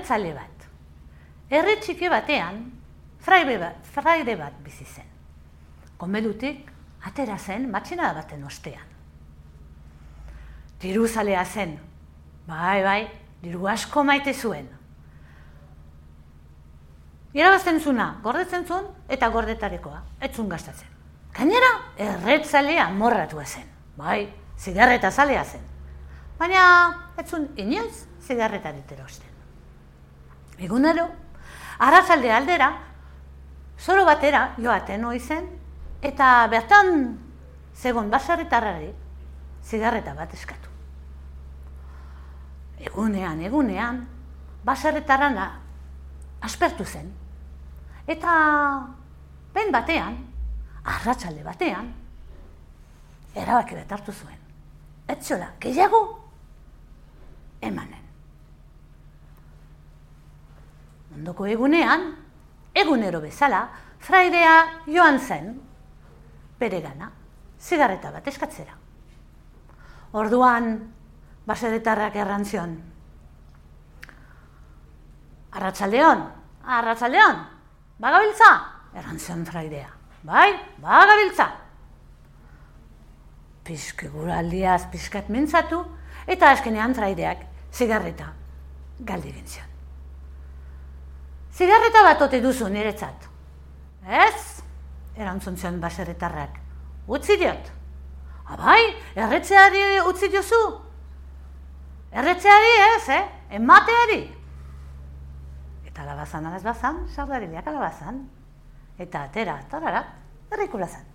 arratzale bat. Herri txiki batean, fraide bat, fraide bat bizi zen. Konbedutik, atera zen matxina baten ostean. Diru zalea zen, bai, bai, diru asko maite zuen. Irabazten zuna, gordetzen zuen, eta gordetarekoa, etzun gastatzen. Gainera, erretzalea morratua zen, bai, zigarreta zalea zen. Baina, etzun inoiz, zigarreta diterosten. Egunero, arrazalde aldera, zoro batera joaten hoi zen, eta bertan zegon baserritarrari zigarreta bat eskatu. Egunean, egunean, baserritarran aspertu zen. Eta ben batean, arratsalde batean, erabaki bat hartu zuen. Etzola, gehiago, emanen. Ondoko egunean, egunero bezala, fraidea joan zen, bere zigarreta bat eskatzera. Orduan, basedetarrak errantzion. Arratsaldeon, arratsaldeon, bagabiltza, errantzion fraidea. Bai, bagabiltza. Pizke guraldiaz pizkat mintzatu, eta azkenean fraideak zigarreta galdi gintzion. Zigarreta bat ote duzu niretzat. Ez? Erantzun zion baserritarrak. Utzi diot. Abai, erretzeari utzi diozu. Erretzeari ez, eh? Emateari. Eta alabazan alaz bazan, sardarileak alabazan. Eta atera, tarara, errikulazan.